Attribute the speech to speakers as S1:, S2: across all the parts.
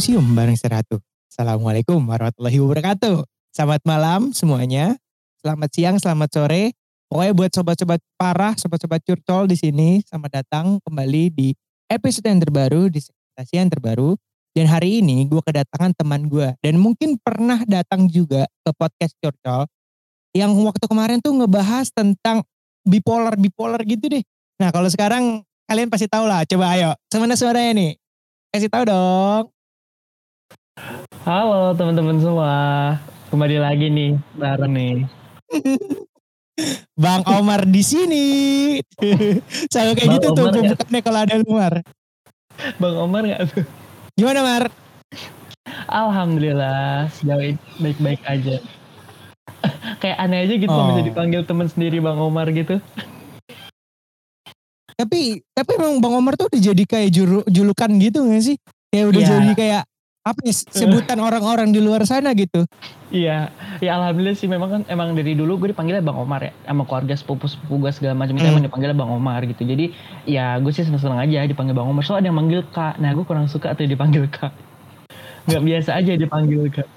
S1: museum bareng Seratu. Assalamualaikum warahmatullahi wabarakatuh. Selamat malam semuanya. Selamat siang, selamat sore. Pokoknya buat sobat-sobat parah, sobat-sobat curcol di sini, selamat datang kembali di episode yang terbaru, di segmentasi yang terbaru. Dan hari ini gue kedatangan teman gue. Dan mungkin pernah datang juga ke podcast curcol. Yang waktu kemarin tuh ngebahas tentang bipolar-bipolar gitu deh. Nah kalau sekarang kalian pasti tahu lah. Coba ayo, semana suaranya nih. Kasih tahu dong.
S2: Halo teman-teman semua, kembali lagi nih bareng nih.
S1: Bang Omar di sini. Saya kayak
S2: Bang
S1: gitu tuh
S2: Omar
S1: pembukaannya kalau ada Omar.
S2: Bang Omar nggak tuh?
S1: Gimana Mar?
S2: Alhamdulillah sejauh ini baik-baik aja. Kayak aneh aja gitu
S1: Oh.
S2: bisa dipanggil teman sendiri Bang Omar gitu.
S1: Tapi tapi emang Bang Omar tuh udah jadi kayak juru, julukan gitu gak sih? Kayak udah
S2: Iya.
S1: jadi kayak apa ya sebutan orang-orang di luar sana gitu.
S2: Iya, ya alhamdulillah sih memang kan emang dari dulu gue dipanggilnya Bang Omar ya sama keluarga sepupu-sepupu gue segala macam itu
S1: Hmm.
S2: emang dipanggilnya Bang Omar gitu. Jadi ya gue sih seneng-seneng aja dipanggil Bang Omar. Soalnya ada yang manggil Kak. Nah gue kurang suka tuh dipanggil Kak. Nggak biasa aja dipanggil Kak.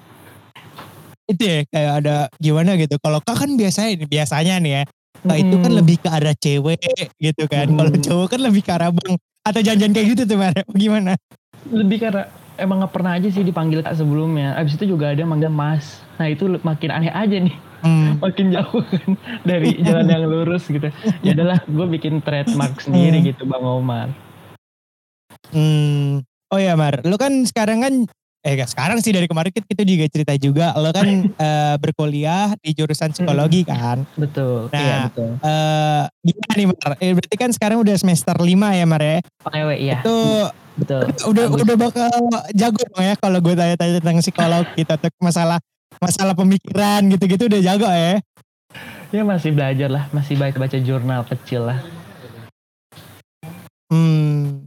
S1: Itu ya kayak ada gimana gitu. Kalau kak kan biasanya biasanya nih ya. Kak itu kan
S2: Mm-mm.
S1: lebih ke arah cewek gitu kan.
S2: Mm.
S1: Kalau cowok kan lebih ke arah bang. Atau janjian kayak gitu tuh Mar. Gimana?
S2: lebih karena emang nggak pernah aja sih dipanggil kak sebelumnya. Abis itu juga ada manggil mas. Nah itu makin aneh aja nih,
S1: Hmm.
S2: makin jauh kan dari jalan yang lurus gitu. Ya adalah gue bikin trademark sendiri
S1: Hmm.
S2: gitu bang Omar.
S1: Hmm. Oh ya Mar, lu kan sekarang kan eh gak sekarang sih dari kemarin kita juga cerita juga lo kan eh, berkuliah di jurusan psikologi kan.
S2: Betul.
S1: Nah,
S2: iya betul.
S1: Eh gimana nih Mar? Eh, berarti kan sekarang udah semester 5 ya Mar ya.
S2: OTW iya.
S1: Itu
S2: Betul.
S1: udah
S2: Bagus.
S1: udah bakal jago dong ya kalau gue tanya-tanya tentang psikolog gitu atau masalah masalah pemikiran gitu-gitu udah jago ya.
S2: Ya masih belajar lah, masih baca-baca jurnal kecil lah.
S1: Hmm.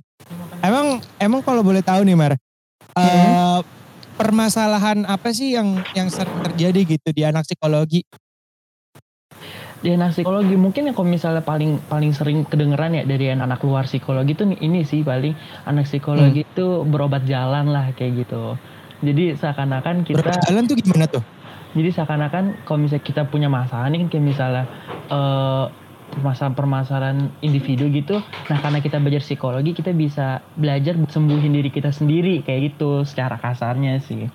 S1: Emang emang kalau boleh tahu nih Mar, eh, permasalahan apa sih yang yang sering terjadi gitu di anak psikologi?
S2: Di anak psikologi mungkin ya kalau misalnya paling paling sering kedengeran ya dari anak luar psikologi tuh nih, ini sih paling anak psikologi
S1: Hmm.
S2: itu berobat jalan lah kayak gitu. Jadi seakan-akan kita
S1: Berjalan tuh gimana tuh?
S2: Jadi seakan-akan kalau misalnya kita punya masalah nih kan kayak misalnya eh permasalahan-permasalahan individu gitu. Nah karena kita belajar psikologi kita bisa belajar sembuhin diri kita sendiri kayak gitu secara kasarnya sih.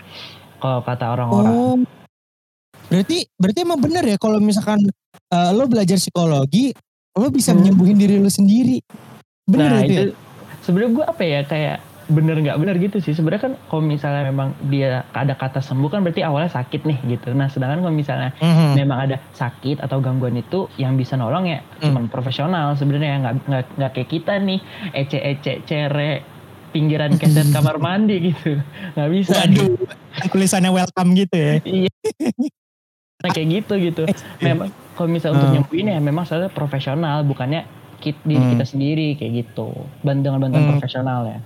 S2: Kalau kata orang-orang.
S1: Oh. Berarti berarti emang bener ya kalau misalkan eh, lo belajar psikologi, lo bisa
S2: Hmm.
S1: menyembuhin diri lo sendiri. Bener
S2: nah
S1: itu ya?
S2: sebenarnya gue apa ya kayak bener nggak bener gitu sih. Sebenarnya kan kalau misalnya memang dia ada kata sembuh kan berarti awalnya sakit nih gitu. Nah sedangkan kalau misalnya
S1: Mhm.
S2: memang ada sakit atau gangguan itu yang bisa nolong ya
S1: Hmm.
S2: cuman profesional sebenarnya nggak nggak nggak kayak kita nih ece ece cere pinggiran keset kamar mandi gitu nggak bisa
S1: Waduh, tulisannya welcome gitu ya.
S2: iya nah, kayak gitu gitu memang kalau misalnya untuk
S1: Hmm.
S2: nyembuhin ya memang soalnya profesional bukannya kit diri
S1: Hmm.
S2: kita sendiri kayak gitu Ban- dengan bantuan
S1: Hmm.
S2: profesional ya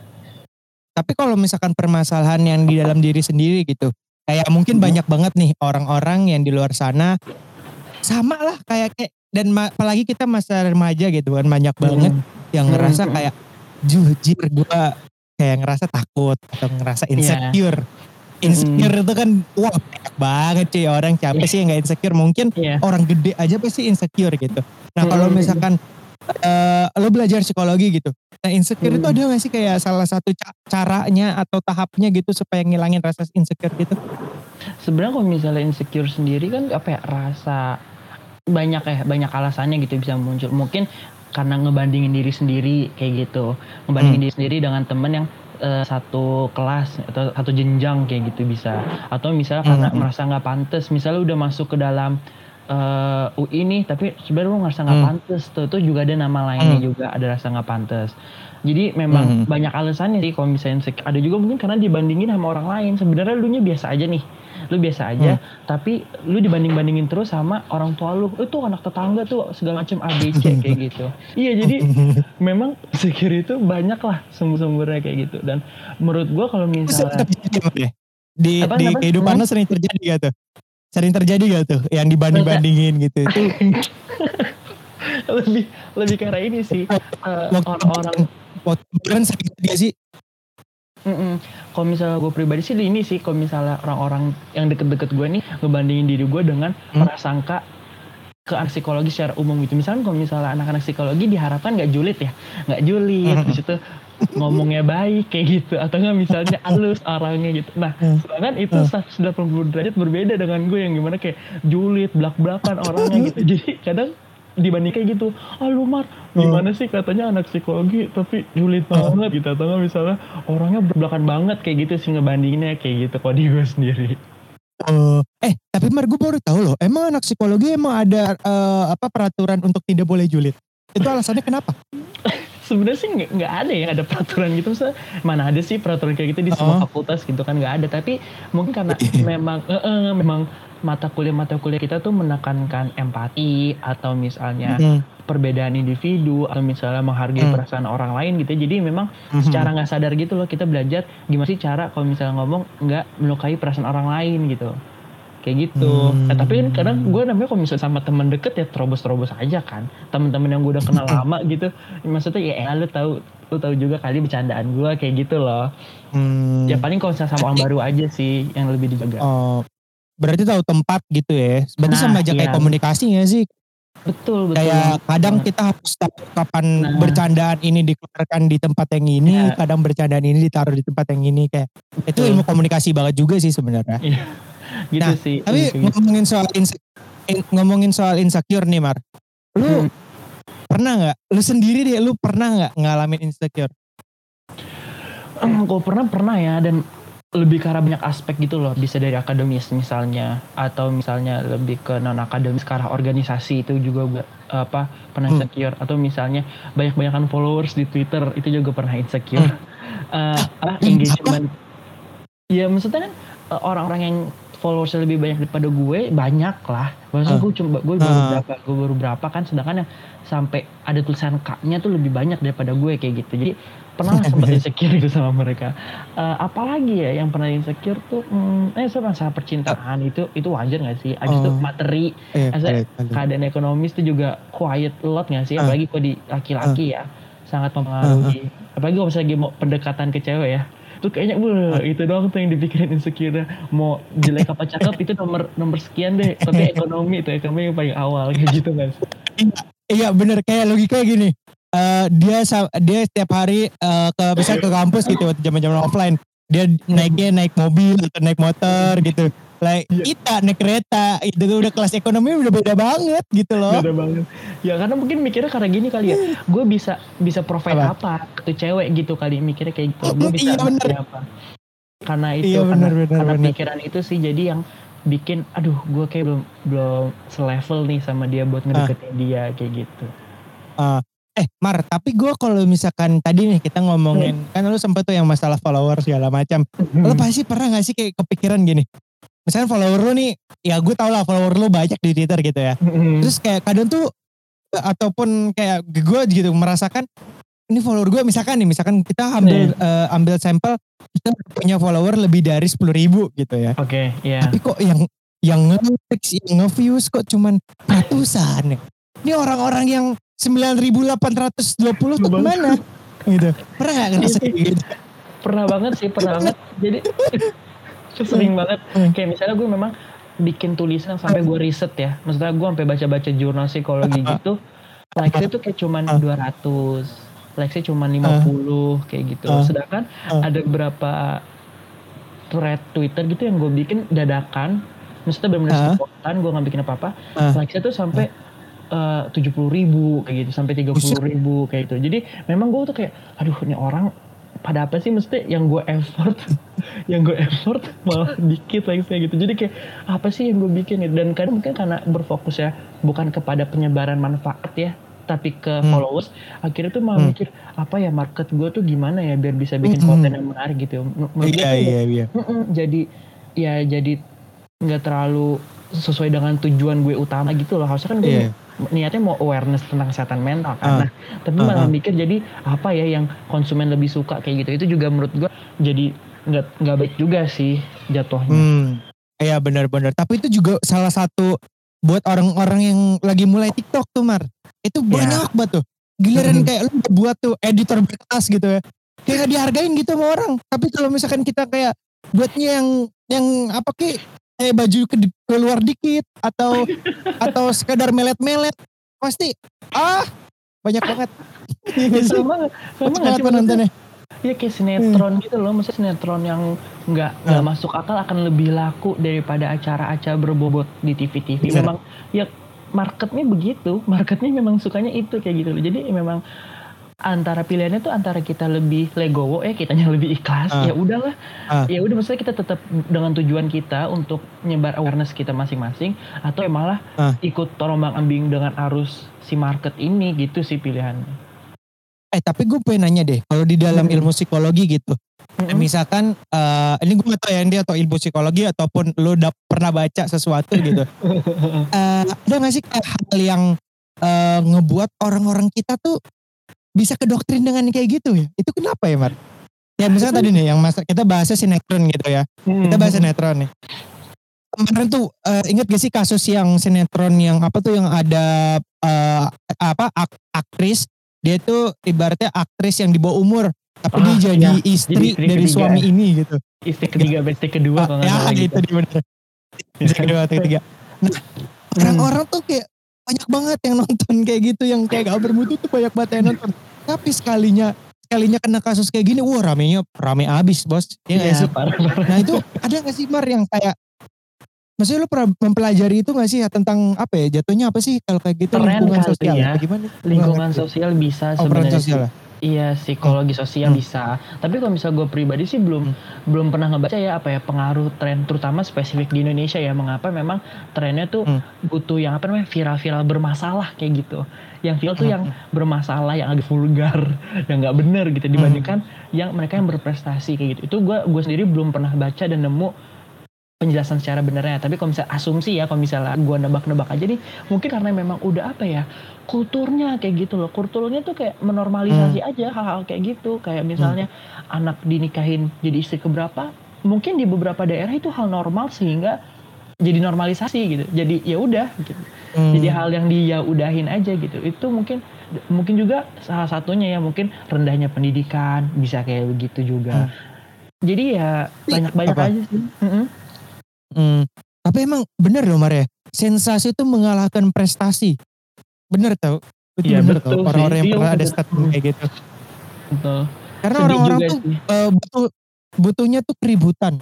S1: Tapi kalau misalkan permasalahan yang di dalam diri sendiri gitu, kayak mungkin
S2: Mhm.
S1: banyak banget nih orang-orang yang di luar sana sama lah kayak kayak dan apalagi kita masa remaja gitu kan banyak banget
S2: Hmm.
S1: yang ngerasa
S2: Hmm.
S1: kayak jujur gue kayak ngerasa takut atau ngerasa
S2: Iya.
S1: Insecure. Insecure itu kan wah banyak banget cuy orang siapa
S2: Iya.
S1: sih yang gak insecure mungkin
S2: Iya.
S1: orang gede aja pasti insecure gitu. Nah kalau
S2: Hmm.
S1: misalkan eh, lo belajar psikologi gitu, nah insecure itu
S2: Hmm.
S1: ada gak sih kayak salah satu ca- caranya atau tahapnya gitu supaya ngilangin rasa insecure gitu?
S2: sebenarnya kalau misalnya insecure sendiri kan apa ya rasa banyak ya banyak alasannya gitu bisa muncul mungkin karena ngebandingin diri sendiri kayak gitu ngebandingin
S1: Hmm.
S2: diri sendiri dengan temen yang eh, satu kelas atau satu jenjang kayak gitu bisa atau misalnya karena
S1: Hmm.
S2: merasa nggak pantas misalnya udah masuk ke dalam eh, UI nih tapi sebenarnya lu ngerasa nggak
S1: Hmm.
S2: pantas tuh itu juga ada nama lainnya
S1: Hmm.
S2: juga ada rasa nggak pantas jadi memang
S1: Hmm.
S2: banyak alasannya sih kalau misalnya ada juga mungkin karena dibandingin sama orang lain sebenarnya lu nya biasa aja nih lu biasa aja tapi lu dibanding bandingin terus sama orang tua lu itu anak tetangga tuh segala macam ABC kayak gitu iya jadi memang insecure itu banyak lah sumber-sumbernya kayak gitu dan menurut gua kalau misalnya
S1: ya? di
S2: Apa,
S1: di
S2: apa?
S1: kehidupan
S2: Hmm?
S1: lo sering terjadi gak tuh? Sering terjadi gak tuh yang dibanding-bandingin gitu? Itu
S2: lebih lebih karena ini sih eh, orang-orang
S1: kemarin sering terjadi sih
S2: Mm-mm. Kalau misalnya gue pribadi sih ini sih, kalau misalnya orang-orang yang deket-deket gue nih ngebandingin diri gue dengan
S1: Hmm.
S2: prasangka ke anak psikologi secara umum gitu. Misalnya kalau misalnya anak-anak psikologi diharapkan nggak julid ya, nggak julid,
S1: Hmm.
S2: di situ ngomongnya baik kayak gitu, atau nggak misalnya halus orangnya gitu. Nah,
S1: Hmm.
S2: sedangkan itu
S1: Hmm.
S2: 180 derajat berbeda dengan gue yang gimana kayak julid, belak-belakan orangnya gitu. Jadi kadang dibanding kayak gitu, ah lu Mar, gimana sih katanya anak psikologi tapi julid banget gitu atau nggak misalnya orangnya berbelakan banget kayak gitu sih ngebandinginnya kayak gitu kok di gue sendiri.
S1: Oh, eh tapi Mar gue baru tahu loh, emang anak psikologi emang ada eh, apa peraturan untuk tidak boleh julid? Itu alasannya kenapa?
S2: Sebenarnya sih nggak ada ya ada peraturan gitu Maksudnya, mana ada sih peraturan kayak gitu di semua
S1: Oh.
S2: fakultas gitu kan nggak ada tapi mungkin karena memang eh, eh, memang mata kuliah mata kuliah kita tuh menekankan empati atau misalnya
S1: Hmm.
S2: perbedaan individu atau misalnya menghargai
S1: Hmm.
S2: perasaan orang lain gitu jadi memang
S1: Mhm.
S2: secara nggak sadar gitu loh kita belajar gimana sih cara kalau misalnya ngomong nggak melukai perasaan orang lain gitu kayak gitu
S1: Hmm.
S2: Eh, tapi kan kadang gue namanya kalau misalnya sama teman deket ya terobos-terobos aja kan teman-teman yang gue udah kenal lama gitu maksudnya ya eh, lu tahu lu tahu juga kali bercandaan gue kayak gitu loh
S1: Hmm.
S2: ya paling kalau misalnya sama orang baru aja sih yang lebih dijaga
S1: Oh, berarti tahu tempat gitu ya. Berarti
S2: Nah,
S1: sama aja kayak
S2: iya.
S1: komunikasi ya sih.
S2: betul betul
S1: Kayak kadang
S2: banget.
S1: kita harus tahu kapan
S2: Nah.
S1: bercandaan ini dikeluarkan di tempat yang ini,
S2: Iya.
S1: kadang bercandaan ini ditaruh di tempat yang ini kayak itu
S2: Betul.
S1: ilmu komunikasi banget juga sih sebenarnya.
S2: gitu
S1: Nah,
S2: sih
S1: Tapi
S2: Kayak gitu.
S1: ngomongin soal ngomongin soal insecure nih Mar. Lu
S2: Hmm.
S1: pernah nggak? Lu sendiri deh, lu pernah nggak ngalamin insecure?
S2: Hmm, kalau pernah pernah ya dan lebih ke arah banyak aspek gitu loh. Bisa dari akademis misalnya atau misalnya lebih ke non akademis ke arah organisasi itu juga gue apa pernah
S1: Hmm.
S2: insecure. Atau misalnya banyak banyakan followers di Twitter itu juga pernah insecure. Eh, apa engagement. Ya maksudnya kan eh, orang-orang yang followersnya lebih banyak daripada gue banyak lah maksudnya
S1: Ah.
S2: gue cuma gue baru
S1: Ah.
S2: berapa gue baru berapa kan sedangkan yang sampai ada tulisan K-nya tuh lebih banyak daripada gue kayak gitu. Jadi pernah sempat insecure gitu sama mereka. Eh, apalagi ya yang pernah insecure tuh hmm, eh saya masalah percintaan itu itu wajar gak sih? Abis itu
S1: Oh.
S2: materi
S1: Eh,
S2: Masa
S1: balik, balik.
S2: keadaan ekonomis itu juga quiet lot gak sih?
S1: Ah.
S2: apalagi kalau di laki-laki ya sangat mempengaruhi. Apalagi kalau misalnya mau pendekatan ke cewek ya tuh kayaknya wah itu doang tuh yang dipikirin insecure mau jelek apa cakep itu nomor nomor sekian deh. Tapi ekonomi itu ekonomi yang paling awal kayak gitu kan
S1: Iya bener kayak logika gini. Eh, dia dia setiap hari eh, ke bisa ke kampus gitu waktu zaman-zaman offline. Dia naiknya naik mobil atau naik motor gitu. Like
S2: Iya.
S1: kita naik kereta itu udah kelas ekonomi udah beda banget gitu loh.
S2: beda banget ya karena mungkin mikirnya karena gini kali ya gue bisa bisa provide
S1: Apa?
S2: apa, ke cewek gitu kali mikirnya kayak gitu gue bisa
S1: Iya, bener.
S2: apa karena itu
S1: Iya,
S2: karena,
S1: bener, bener,
S2: karena
S1: bener.
S2: pikiran itu sih jadi yang bikin aduh gue kayak belum belum selevel nih sama dia buat ngedeketin dia kayak gitu
S1: Eh Mar, tapi gue kalau misalkan tadi nih kita ngomongin kan lu sempet tuh yang masalah follower segala macam. Lu pasti pernah gak sih kayak kepikiran gini? Misalnya follower lu nih, ya gue tau lah follower lu banyak di Twitter gitu ya.
S2: Hmm.
S1: Terus kayak kadang tuh ataupun kayak gue gitu merasakan ini follower gue misalkan nih misalkan kita ambil eh, ambil sampel kita punya follower lebih dari 10.000 ribu gitu ya.
S2: oke ya
S1: Tapi kok yang yang nge yang nge-views kok cuman ratusan ya. Ini orang-orang yang 9.820 tuh
S2: ke
S1: mana? gitu. Pernah gak ngerasa kayak gitu?
S2: pernah banget sih pernah banget. Jadi sering banget. Kayak misalnya gue memang bikin tulisan sampai gue riset ya. Maksudnya gue sampai baca-baca jurnal psikologi gitu. Likes-nya tuh kayak cuman 200 likes-nya cuman 50 kayak gitu. Sedangkan ada beberapa thread Twitter gitu yang gue bikin dadakan. Maksudnya benar-benar spontan gue nggak bikin apa-apa. Likes-nya tuh sampai tujuh puluh ribu kayak gitu sampai tiga puluh ribu kayak gitu jadi memang gue tuh kayak aduh ini orang pada apa sih mesti yang gue effort yang gue effort malah dikit likes-nya gitu jadi kayak apa sih yang gue bikin gitu dan kadang mungkin karena berfokus ya bukan kepada penyebaran manfaat ya tapi ke
S1: Hmm.
S2: followers akhirnya tuh malah
S1: Hmm.
S2: mikir apa ya market gue tuh gimana ya biar bisa bikin
S1: Hmm.
S2: konten yang menarik gitu gue
S1: Iya iya iya.
S2: Jadi ya jadi nggak terlalu sesuai dengan tujuan gue utama gitu loh harusnya kan gue
S1: Iya.
S2: niatnya mau awareness tentang kesehatan mental kan
S1: Ah.
S2: nah tapi
S1: Ah,
S2: malah
S1: ah.
S2: mikir jadi apa ya yang konsumen lebih suka kayak gitu itu juga menurut gue jadi nggak nggak baik juga sih jatuhnya
S1: Hmm. Iya benar-benar. Tapi itu juga salah satu buat orang-orang yang lagi mulai TikTok tuh Mar. Itu
S2: Ya.
S1: banyak banget tuh. Giliran
S2: Hmm.
S1: kayak lu buat tuh editor berkas gitu ya. kayak gak dihargain gitu sama orang tapi kalau misalkan kita kayak buatnya yang yang apa kayak kayak baju ke, keluar dikit atau atau sekedar melet-melet. Pasti ah! Banyak banget.
S2: Ya, sama sama
S1: Banyak banget penontonnya.
S2: Ya kayak sinetron gitu loh. Maksudnya sinetron yang nggak nggak
S1: Hmm.
S2: masuk akal akan lebih laku daripada acara-acara berbobot di TV-TV
S1: Bener.
S2: memang ya marketnya begitu. Marketnya memang sukanya itu kayak gitu loh. Jadi memang antara pilihannya tuh antara kita lebih legowo ya kitanya lebih ikhlas
S1: Ah.
S2: ya udahlah
S1: Ah.
S2: ya udah maksudnya kita tetap dengan tujuan kita untuk nyebar awareness kita masing-masing atau ya malah
S1: Ah.
S2: ikut terombang ambing dengan arus si market ini gitu sih pilihannya
S1: eh tapi gue pengen nanya deh kalau di dalam
S2: Hmm.
S1: ilmu psikologi gitu
S2: Mm-mm.
S1: misalkan eh, ini gue gak tau ya dia atau ilmu psikologi ataupun lu udah pernah baca sesuatu gitu Eh, ada gak sih hal yang eh, ngebuat orang-orang kita tuh bisa kedoktrin dengan kayak gitu ya? Itu kenapa ya Mar? Ya misalnya tadi nih yang masa kita bahasnya sinetron gitu ya. Kita bahas sinetron nih. Kemarin tuh eh, inget gak sih kasus yang sinetron yang apa tuh yang ada eh, apa ak- aktris? Dia tuh ibaratnya aktris yang di bawah umur tapi
S2: Ah,
S1: dia jadi
S2: iya.
S1: istri
S2: Jadi istri
S1: dari
S2: ketiga.
S1: suami ini gitu.
S2: Istri ketiga istri kedua
S1: Ah,
S2: kalau
S1: ya gitu.
S2: gitu.
S1: bener. Istri kedua atau ketiga. Nah orang-orang tuh kayak banyak banget yang nonton kayak gitu yang kayak gak bermutu tuh banyak banget yang nonton tapi sekalinya sekalinya kena kasus kayak gini wah ramenya rame abis bos ya
S2: Iya,
S1: sih. Nah itu ada gak sih Mar yang kayak Maksudnya lu pernah mempelajari itu gak sih ya tentang apa ya jatuhnya apa sih kalau kayak gitu
S2: Tren
S1: lingkungan sosial
S2: ya.
S1: gimana?
S2: lingkungan sosial bisa
S1: Oh
S2: sebenarnya
S1: sosial ya?
S2: Iya psikologi sosial
S1: Hmm.
S2: bisa. Tapi kalau misal gue pribadi sih belum belum pernah ngebaca ya apa ya pengaruh tren terutama spesifik di Indonesia ya mengapa memang trennya tuh
S1: Hmm.
S2: butuh yang apa namanya viral-viral bermasalah kayak gitu. Yang viral tuh
S1: Hmm.
S2: yang bermasalah yang agak vulgar yang nggak bener gitu dibandingkan yang mereka yang berprestasi kayak gitu. Itu gue gue sendiri belum pernah baca dan nemu penjelasan secara benernya. Tapi kalau misalnya asumsi ya kalau misalnya gue nebak-nebak aja nih mungkin karena memang udah apa ya kulturnya kayak gitu loh. Kulturnya tuh kayak menormalisasi aja hal-hal kayak gitu. Kayak misalnya anak dinikahin jadi istri keberapa mungkin di beberapa daerah itu hal normal sehingga jadi normalisasi gitu. Jadi ya udah gitu.
S1: Hmm.
S2: jadi hal yang dia udahin aja gitu. Itu mungkin mungkin juga salah satunya ya mungkin rendahnya pendidikan bisa kayak begitu juga. Jadi ya banyak-banyak aja sih.
S1: Hmm. Tapi emang bener loh Mar ya. Sensasi itu mengalahkan prestasi. Bener tau? Itu
S2: Iya,
S1: bener
S2: betul
S1: tau. Orang-orang yang
S2: Iya,
S1: pernah ada statement kayak gitu.
S2: Betul.
S1: Karena orang-orang tuh eh, butuh butuhnya tuh keributan.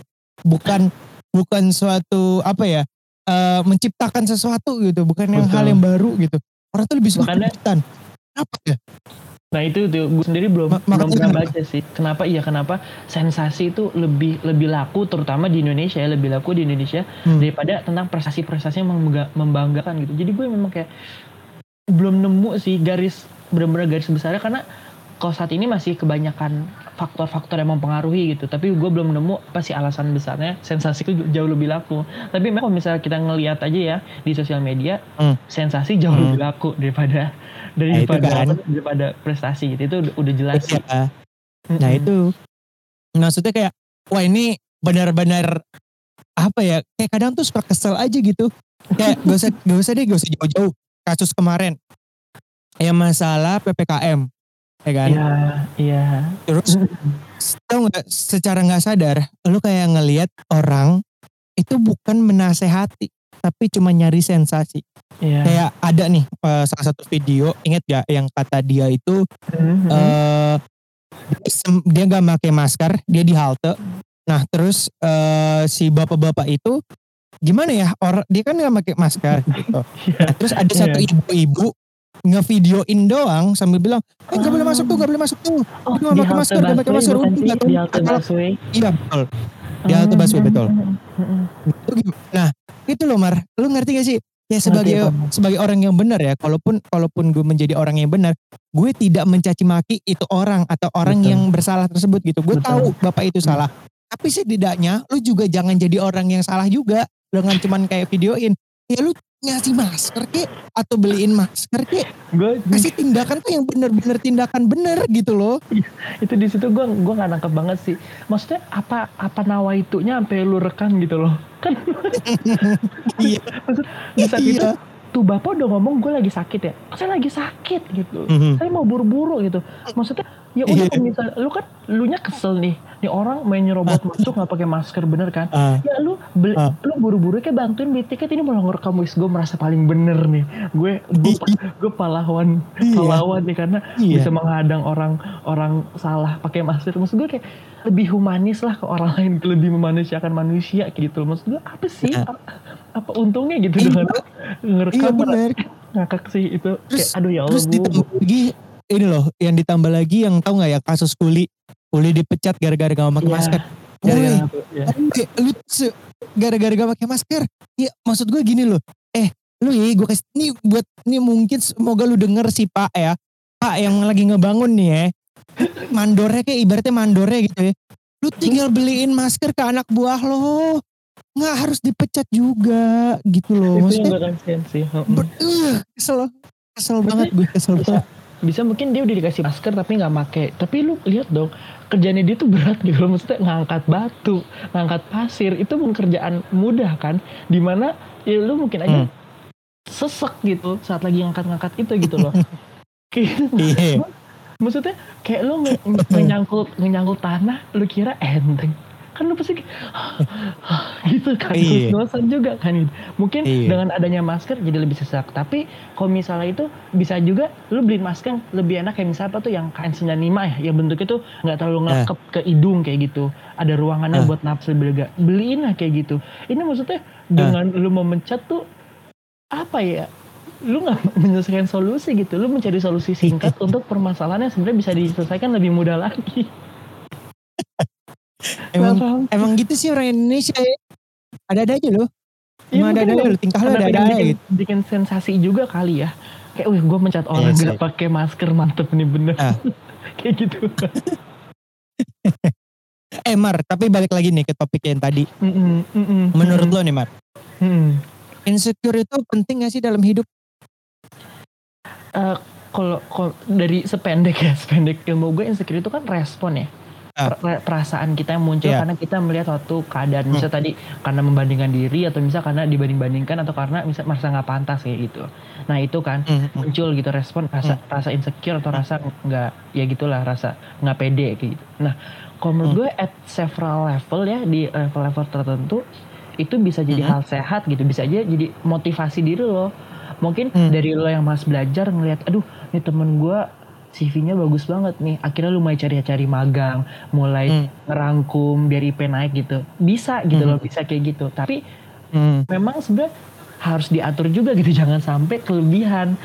S1: Bukan bukan suatu apa ya eh, menciptakan sesuatu gitu. Bukan yang
S2: Betul.
S1: hal yang baru gitu. Orang tuh lebih suka
S2: Makanya-
S1: keributan. Apa ya
S2: Nah itu tuh gue sendiri belum
S1: Ma-
S2: belum pernah
S1: kenapa?
S2: baca sih. Kenapa iya kenapa sensasi itu lebih lebih laku terutama di Indonesia ya lebih laku di Indonesia
S1: Hmm.
S2: daripada tentang prestasi-prestasi yang membangga- membanggakan gitu. Jadi gue memang kayak belum nemu sih garis benar-benar garis besarnya karena kalau saat ini masih kebanyakan faktor-faktor yang mempengaruhi gitu. Tapi gue belum nemu apa sih alasan besarnya sensasi itu jauh lebih laku. Tapi memang kalau misalnya kita ngelihat aja ya di sosial media
S1: Hmm.
S2: sensasi jauh
S1: Hmm.
S2: lebih laku daripada
S1: itu
S2: daripada
S1: kan.
S2: apa, daripada prestasi gitu itu udah, jelas.
S1: Iya. Nah itu maksudnya kayak wah ini benar-benar apa ya kayak kadang tuh suka kesel aja gitu kayak gak usah gak usah deh gak usah jauh-jauh kasus kemarin yang masalah ppkm ya kan
S2: Iya, iya.
S1: terus tau nggak secara nggak sadar lu kayak ngelihat orang itu bukan menasehati tapi cuma nyari sensasi.
S2: Iya.
S1: kayak ada nih eh, salah satu video inget gak yang kata dia itu
S2: Mhm.
S1: eh sem- dia nggak pakai masker dia di halte. Nah terus eh, si bapak-bapak itu gimana ya orang dia kan nggak pakai masker gitu. Nah, terus ada satu
S2: Iya.
S1: ibu-ibu ngevideoin doang sambil bilang eh nggak boleh masuk tuh nggak boleh masuk tuh.
S2: Oh, di
S1: pakai masker, nggak pakai masker, udah iya betul. Di halte busway, betul. Itu gim- nah itu loh Mar. Lu ngerti gak sih? Ya sebagai
S2: apa?
S1: sebagai orang yang benar ya kalaupun kalaupun gue menjadi orang yang benar gue tidak mencaci maki itu orang atau orang
S2: Betul.
S1: yang bersalah tersebut gitu. Gue tahu bapak itu salah. Tapi setidaknya lu juga jangan jadi orang yang salah juga dengan cuman kayak videoin. Ya lu ngasih masker kek atau beliin masker kek
S2: Gue
S1: kasih tindakan tuh yang bener-bener tindakan bener gitu loh
S2: itu di situ gue gue nggak nangkep banget sih. Maksudnya apa apa nawa itunya sampai lu rekam gitu loh. Kan
S1: iya
S2: maksud di saat itu
S1: iya
S2: tuh bapak udah ngomong gue lagi sakit ya. Saya lagi sakit gitu.
S1: Mhm.
S2: Saya mau buru-buru gitu. Maksudnya Ya udah kalau misalnya lu kan lu nya kesel nih. Nih orang main nyerobot masuk nggak pakai masker bener kan?
S1: Ah.
S2: Ya lu beli,
S1: Ah.
S2: lu buru-buru kayak bantuin beli tiket ini malah ngerekam wis gue merasa paling bener nih. Gue gue gue pahlawan
S1: Iya.
S2: pahlawan nih karena
S1: Iya.
S2: bisa menghadang orang orang salah pakai masker. Maksud gue kayak lebih humanis lah ke orang lain, lebih memanusiakan manusia gitu. Maksud gue apa sih?
S1: Nah.
S2: Apa, apa untungnya gitu
S1: Iya.
S2: dengan
S1: Iya
S2: ngerekam
S1: bener.
S2: ngakak sih itu.
S1: Terus-
S2: kayak aduh ya Allah
S1: Terus
S2: Bu.
S1: ditambah lagi ini loh, yang ditambah lagi yang tahu nggak ya kasus Kuli, Kuli dipecat gara-gara gak pakai
S2: Iya.
S1: masker.
S2: Gara-gara? Ya.
S1: eh, lu se- gara-gara gak pakai masker. Ya maksud gue gini loh. Eh, lu ya gue kasih ini buat ini mungkin semoga lu denger sih Pak ya. Pak yang lagi ngebangun nih ya. Mandornya kayak ibaratnya mandornya gitu ya. Lu tinggal beliin masker ke anak buah lo. Nggak harus dipecat juga gitu loh.
S2: itu yang
S1: Maksudnya
S2: gue kasihan sih. Heeh.
S1: ber- uh, kesel kesel banget gue kesel banget.
S2: Bisa mungkin dia udah dikasih masker tapi nggak make. Tapi lu lihat dong kerjanya dia tuh berat gitu loh. Maksudnya ngangkat batu ngangkat pasir itu bukan kerjaan mudah kan? Di mana ya lu mungkin aja
S1: Hmm.
S2: sesek gitu saat lagi ngangkat-ngangkat itu gitu loh. Kayak
S1: Iya.
S2: maksudnya kayak lu ngenyangkut ngenyangkut tanah lu kira enteng kan lu pasti gitu kan
S1: Iya.
S2: dosan juga kan gitu. mungkin
S1: Iya.
S2: dengan adanya masker jadi lebih sesak tapi kalau misalnya itu bisa juga lu beliin masker lebih enak kayak misalnya apa tuh yang KN95 ya yang bentuknya tuh nggak terlalu ngekep ke hidung kayak gitu ada ruangannya
S1: Ah.
S2: buat napas lebih lega beliin lah kayak gitu ini maksudnya dengan lu memecat tuh apa ya lu nggak menyelesaikan solusi gitu lu mencari solusi singkat untuk permasalahan yang sebenarnya bisa diselesaikan lebih mudah lagi
S1: Emang emang gitu sih orang Indonesia ya. Ada-ada aja loh.
S2: Iya,
S1: Emang
S2: mungkin
S1: ada-ada
S2: emang
S1: loh. Tingkah lo
S2: pengen
S1: aja
S2: bikin,
S1: gitu.
S2: bikin sensasi juga kali ya kayak wih gue mencat orang
S1: Iya
S2: gak pakai masker mantep nih bener
S1: Ah.
S2: kayak gitu
S1: Eh Mar, tapi balik lagi nih ke topik yang tadi.
S2: Mm-mm, mm-mm,
S1: Menurut
S2: mm-mm,
S1: lo nih Mar,
S2: mm-mm.
S1: insecure itu penting gak sih dalam hidup?
S2: Eh, kalau dari sependek ya sependek ilmu gue insecure itu kan respon ya. Per- perasaan kita yang muncul
S1: Iya.
S2: karena kita melihat suatu keadaan misal tadi karena membandingkan diri atau misal karena dibanding-bandingkan atau karena misal merasa nggak pantas kayak gitu nah itu kan
S1: Hmm, hmm.
S2: muncul gitu respon rasa rasa insecure atau rasa nggak ya gitulah rasa nggak pede kayak gitu nah kalau menurut
S1: Hmm.
S2: gue at several level ya di level-level tertentu itu bisa jadi
S1: Hmm.
S2: hal sehat gitu bisa aja jadi motivasi diri lo mungkin
S1: Hmm.
S2: dari lo yang mas belajar ngelihat aduh nih temen gue CV-nya bagus banget nih akhirnya lu mulai cari-cari magang mulai
S1: Hmm.
S2: ngerangkum biar IP naik gitu bisa gitu
S1: Hmm.
S2: loh bisa kayak gitu tapi
S1: Hmm.
S2: memang sebenarnya harus diatur juga gitu jangan sampai kelebihan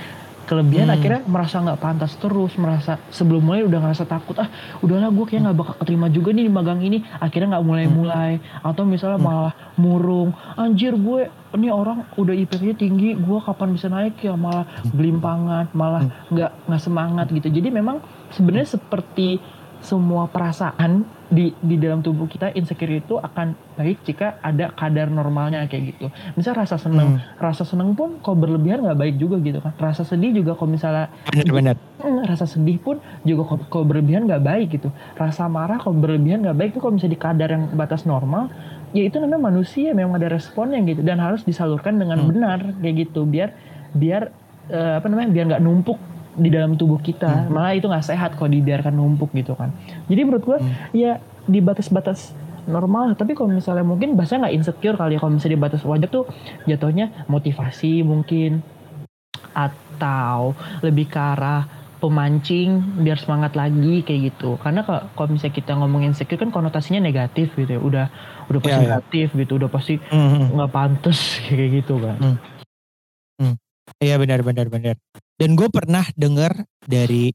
S2: kelebihan
S1: Hmm.
S2: akhirnya merasa nggak pantas terus merasa sebelum mulai udah ngerasa takut ah udahlah gue kayak nggak bakal keterima juga nih di magang ini. Akhirnya nggak mulai-mulai atau misalnya
S1: Hmm.
S2: malah murung. Anjir gue ini orang udah IP-nya tinggi gue kapan bisa naik ya? Malah belimpangan malah nggak nggak semangat gitu. Jadi memang sebenarnya seperti semua perasaan di di dalam tubuh kita insecure itu akan baik jika ada kadar normalnya kayak gitu. Misal rasa seneng, rasa seneng pun kalau berlebihan nggak baik juga gitu kan. Rasa sedih juga kalau misalnya
S1: Bener-bener.
S2: Hmm, rasa sedih pun juga kalau, kalau berlebihan nggak baik gitu. Rasa marah kalau berlebihan nggak baik itu kalau misalnya di kadar yang batas normal, ya itu namanya manusia memang ada responnya gitu dan harus disalurkan dengan
S1: Hmm.
S2: benar kayak gitu biar biar eh, apa namanya biar nggak numpuk di dalam tubuh kita. Malah itu nggak sehat kalau dibiarkan numpuk gitu kan. Jadi menurut gua ya di batas-batas normal tapi kalau misalnya mungkin bahasa nggak insecure kali ya kalau misalnya di batas wajar tuh jatuhnya motivasi mungkin atau lebih ke arah pemancing biar semangat lagi kayak gitu karena kalau misalnya kita ngomongin insecure kan konotasinya negatif gitu ya udah udah pasti
S1: Iya, iya.
S2: negatif gitu udah pasti
S1: Hmm, hmm.
S2: nggak pantas kayak gitu kan
S1: Iya benar benar benar. Dan gue pernah dengar dari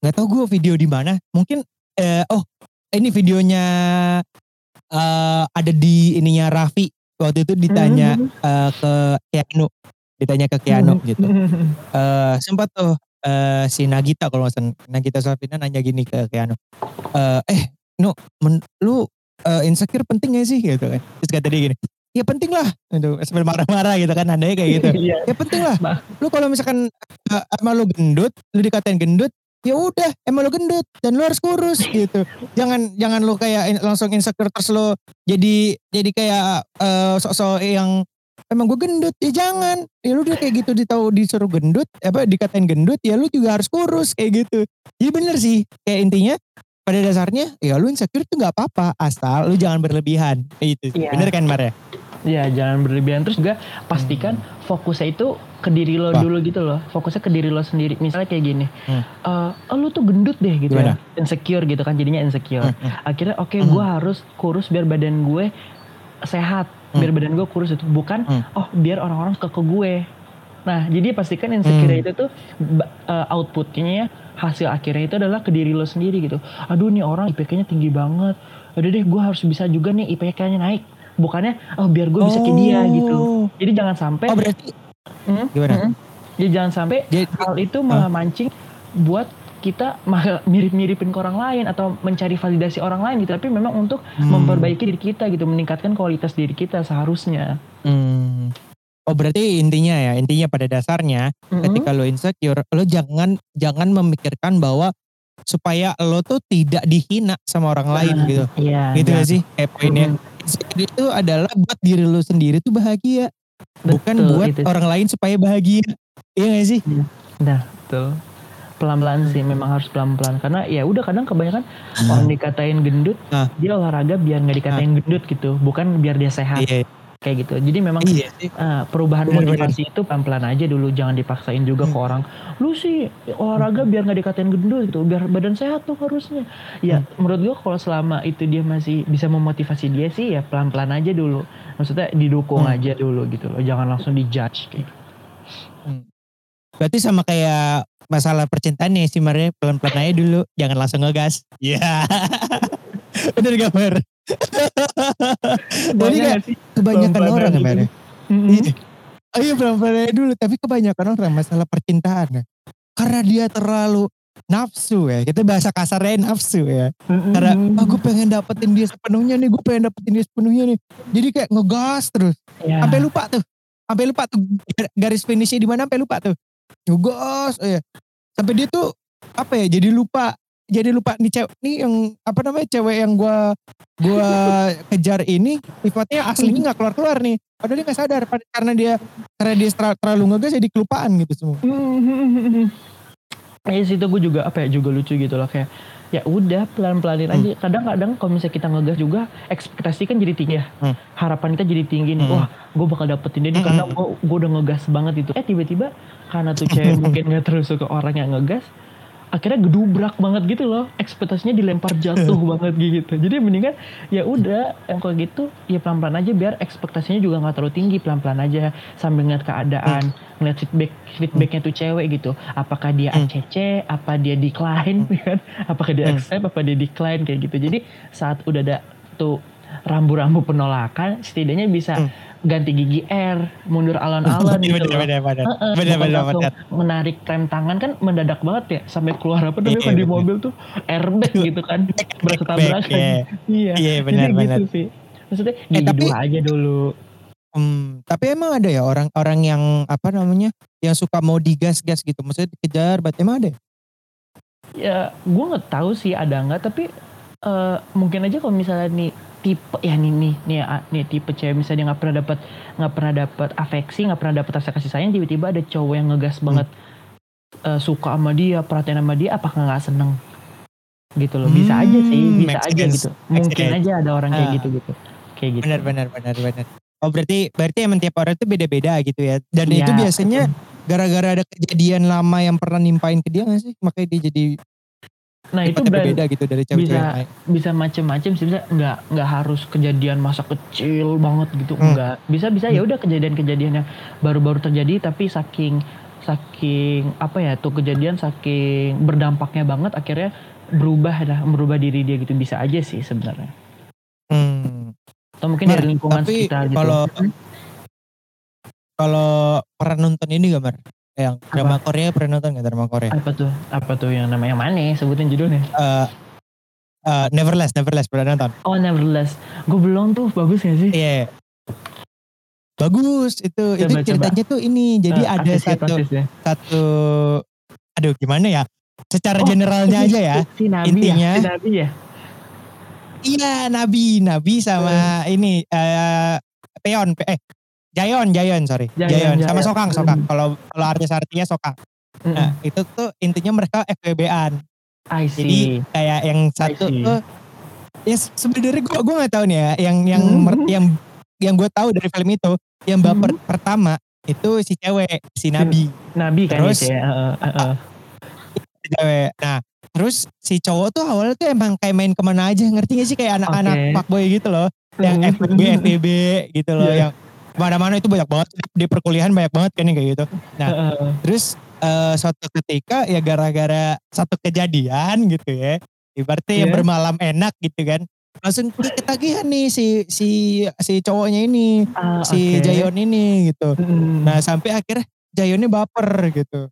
S1: nggak tahu gue video di mana. Mungkin eh, oh ini videonya eh, ada di ininya Raffi waktu itu ditanya
S2: Mhm.
S1: eh, ke Keanu, ditanya ke Keanu gitu. Eh, sempat tuh eh, si Nagita kalau nggak salah Nagita Slavina nanya gini ke Keanu. Eh, eh no, men- lu eh, insecure penting gak sih gitu kan? Terus kata dia gini, ya penting lah. Gitu, sambil marah-marah gitu kan, nadanya kayak gitu.
S2: Iya.
S1: ya penting lah
S2: Bah.
S1: lu kalau misalkan uh, emang lu gendut lu dikatain gendut ya udah emang lu gendut dan lu harus kurus gitu jangan jangan lu kayak in- langsung insecure terus lu jadi jadi kayak uh, sok-sok yang emang gue gendut ya jangan ya lu udah kayak gitu ditahu disuruh gendut apa dikatain gendut ya lu juga harus kurus kayak gitu jadi bener sih kayak intinya pada dasarnya ya lu insecure tuh nggak apa-apa asal lu jangan berlebihan itu
S2: Iya.
S1: bener kan Mar ya
S2: Ya jangan berlebihan terus juga pastikan fokusnya itu ke diri lo
S1: Wah.
S2: dulu gitu loh. Fokusnya ke diri lo sendiri. Misalnya kayak gini,
S1: Hmm.
S2: eh oh, lu tuh gendut deh gitu
S1: Gimana?
S2: ya, insecure gitu kan jadinya insecure.
S1: Hmm, hmm.
S2: Akhirnya oke
S1: Hmm.
S2: gue harus kurus biar badan gue sehat,
S1: Hmm.
S2: biar badan gue kurus itu bukan
S1: Hmm.
S2: oh biar orang-orang suka ke gue. Nah jadi pastikan insecure
S1: Hmm.
S2: itu tuh eh, outputnya hasil akhirnya itu adalah ke diri lo sendiri gitu. Aduh nih orang IPK-nya tinggi banget. Udah deh gue harus bisa juga nih IPK-nya naik. Bukannya oh biar gue bisa kayak dia gitu.
S1: Oh.
S2: Jadi jangan sampai
S1: oh berarti
S2: Hmm,
S1: gimana?
S2: hmm. Jadi jangan sampai
S1: Jadi-
S2: hal itu malah mancing buat kita malah mirip-miripin ke orang lain atau mencari validasi orang lain gitu. Tapi memang untuk
S1: Hmm.
S2: memperbaiki diri kita gitu, meningkatkan kualitas diri kita seharusnya.
S1: Hmm. Oh berarti intinya ya, intinya pada dasarnya
S2: Mm-mm.
S1: ketika lo insecure, lo jangan jangan memikirkan bahwa supaya lo tuh tidak dihina sama orang lain gitu.
S2: Iya.
S1: Gitu
S2: iya.
S1: gak sih kayak poinnya.
S2: Mm,
S1: Insecure itu adalah buat diri lo sendiri tuh bahagia, bukan
S2: betul,
S1: buat
S2: itu.
S1: orang lain supaya bahagia. Iya gak sih?
S2: Nah, betul. Pelan-pelan sih, memang harus pelan-pelan. Karena ya udah kadang kebanyakan orang dikatain gendut,
S1: Ah.
S2: dia olahraga biar nggak dikatain gendut gitu, bukan biar dia sehat
S1: Iya,
S2: kayak gitu. Jadi memang
S1: iya.
S2: Ah, perubahan
S1: Benar-benar.
S2: motivasi itu pelan-pelan aja dulu jangan dipaksain juga ke
S1: Hmm.
S2: orang lu sih olahraga biar nggak dikatain gendut gitu biar badan sehat tuh harusnya ya
S1: Hmm.
S2: menurut gua kalau selama itu dia masih bisa memotivasi dia sih ya pelan-pelan aja dulu maksudnya didukung
S1: Hmm.
S2: aja dulu gitu loh jangan langsung dijudge kayak gitu.
S1: Berarti sama kayak masalah percintaan nih sih pelan-pelan aja dulu, jangan langsung ngegas. Iya. Bener gak Mar? Jadi
S2: Banyak
S1: kayak kebanyakan orang
S2: aja
S1: ya Mar ya?
S2: Mm-mm.
S1: Iya. Ayo pelan-pelan aja dulu. Tapi kebanyakan orang masalah percintaan ya. Karena dia terlalu nafsu ya. Kita bahasa kasarnya nafsu ya. Karena ah gue pengen dapetin dia sepenuhnya nih. Gue pengen dapetin dia sepenuhnya nih. Jadi kayak ngegas terus.
S2: Ya.
S1: Sampai lupa tuh. Sampai lupa tuh gar- garis finishnya di mana sampai lupa tuh. Ngegas ya. Sampai dia tuh apa ya jadi lupa jadi lupa nih cewek nih yang apa namanya cewek yang gua gua kejar ini sifatnya aslinya nggak keluar keluar nih padahal dia nggak sadar karena dia karena dia terlalu, terlalu ngegas jadi kelupaan gitu semua
S2: Ya situ gue juga apa ya juga lucu gitu loh kayak ya udah pelan-pelanin
S1: Hmm.
S2: aja. Kadang-kadang kalau misalnya kita ngegas juga ekspektasi kan jadi tinggi ya.
S1: Hmm.
S2: Harapan kita jadi tinggi nih.
S1: Hmm.
S2: Wah, gue bakal dapetin dia nih
S1: Hmm.
S2: karena gue gue udah ngegas banget itu. Eh tiba-tiba karena tuh cewek mungkin gak terus suka orang yang ngegas, akhirnya gedubrak banget gitu loh. Ekspektasinya dilempar jatuh banget gitu. Jadi mendingan ya udah yang kayak gitu ya pelan-pelan aja biar ekspektasinya juga nggak terlalu tinggi pelan-pelan aja sambil ngeliat keadaan, ngeliat feedback feedbacknya tuh cewek gitu. Apakah dia
S1: Hmm.
S2: ACC, apa dia decline, kan? apakah dia
S1: Hmm.
S2: accept, apa dia decline kayak gitu. Jadi saat udah ada tuh rambu-rambu penolakan, setidaknya bisa
S1: Hmm.
S2: Ganti gigi R, mundur alon-alon gitu
S1: bener bener bener
S2: bukan
S1: bener
S2: langsung
S1: bener
S2: menarik rem tangan kan mendadak banget ya sampai keluar apa namanya
S1: Iya,
S2: kalau di
S1: bener.
S2: mobil tuh airbag gitu kan berasa tabrakan
S1: iya.
S2: iya
S1: Iya, benar,
S2: gitu
S1: benar.
S2: sih maksudnya
S1: Eh,
S2: gigi
S1: tapi-
S2: dua aja dulu
S1: Hmm, tapi emang ada ya orang-orang yang apa namanya yang suka mau digas-gas gitu maksudnya dikejar berarti emang ada ya?
S2: ya gue nggak tahu sih ada nggak tapi eh, mungkin aja kalau misalnya nih tipe ya nih nih nih, ah, nih tipe cewek misalnya dia nggak pernah dapat nggak pernah dapat afeksi nggak pernah dapat rasa kasih sayang tiba-tiba ada cowok yang ngegas banget eh, suka sama dia perhatian sama dia apakah nggak seneng? Gitu loh bisa aja sih
S1: Hmm,
S2: bisa aja
S1: sense,
S2: gitu. Mungkin
S1: sense.
S2: aja ada orang kayak gitu gitu kayak gitu.
S1: Benar benar benar benar. Oh berarti berarti emang tiap orang itu beda-beda gitu ya? Dan
S2: Iya,
S1: itu biasanya gara-gara ada kejadian lama yang pernah nimpain ke dia gak sih? Makanya dia jadi
S2: nah itu berarti
S1: berbeda gitu dari cewek-cewek
S2: bisa-
S1: yang
S2: bisa macem-macem sih bisa nggak nggak harus kejadian masa kecil banget gitu
S1: Hmm.
S2: enggak bisa bisa ya udah kejadian-kejadian yang baru-baru terjadi tapi saking saking apa ya tuh kejadian saking berdampaknya banget akhirnya berubah dah berubah diri dia gitu bisa aja sih sebenarnya
S1: Hmm.
S2: atau mungkin
S1: Mar,
S2: dari lingkungan
S1: tapi
S2: sekitar gitu
S1: kalau-
S2: Hmm.
S1: kalau pernah nonton ini gak Mar? Yang drama Korea pernah nonton gak drama Korea
S2: apa tuh apa tuh yang namanya yang mana sebutin judulnya
S1: Eh eh, Neverless Neverless pernah nonton
S2: oh nevertheless gue belum tuh bagus gak sih
S1: Iya. Bagus itu itu
S2: Coba, coba.
S1: ceritanya tuh ini. Jadi
S2: Eh,
S1: ada
S2: ya,
S1: satu
S2: ya.
S1: satu aduh gimana ya? Secara
S2: Oh,
S1: generalnya aja ya.
S2: si Nabi
S1: Intinya-
S2: ya si Nabi ya
S1: Iya, Nabi, Nabi sama ini eh Peon, Pe- eh Jayon, Jayon, sorry.
S2: Jayon,
S1: Jayon, sama
S2: Jayon.
S1: Sokang, Sokang.
S2: Hmm.
S1: Kalau kalau artis-artinya Sokang.
S2: Mm-mm.
S1: Nah, itu tuh intinya mereka FWB-an.
S2: I
S1: Jadi kayak yang satu tuh ya se- sebenarnya gue gue nggak tahu nih ya yang yang
S2: Hmm.
S1: mer- yang yang gue tahu dari film itu yang baper
S2: Hmm.
S1: pertama itu si cewek si Nabi
S2: Nabi kan
S1: Terus-
S2: ya. Heeh, heeh.
S1: si cewek nah terus si cowok tuh awalnya tuh emang kayak main ke mana aja ngerti gak sih kayak anak-anak
S2: Oke.
S1: fuckboy gitu loh yang
S2: Hmm.
S1: FWB FWB gitu loh
S2: Iya.
S1: yang ke mana-mana itu banyak banget. Di perkuliahan banyak banget kan kayak gitu. Nah, terus eh, suatu ketika ya gara-gara satu kejadian gitu ya ibaratnya yang
S2: Iya.
S1: bermalam enak gitu kan langsung ketagihan nih si si si cowoknya ini
S2: Ah,
S1: si
S2: oke.
S1: Jayon ini gitu.
S2: Mm,
S1: nah sampai akhirnya Jayonnya baper gitu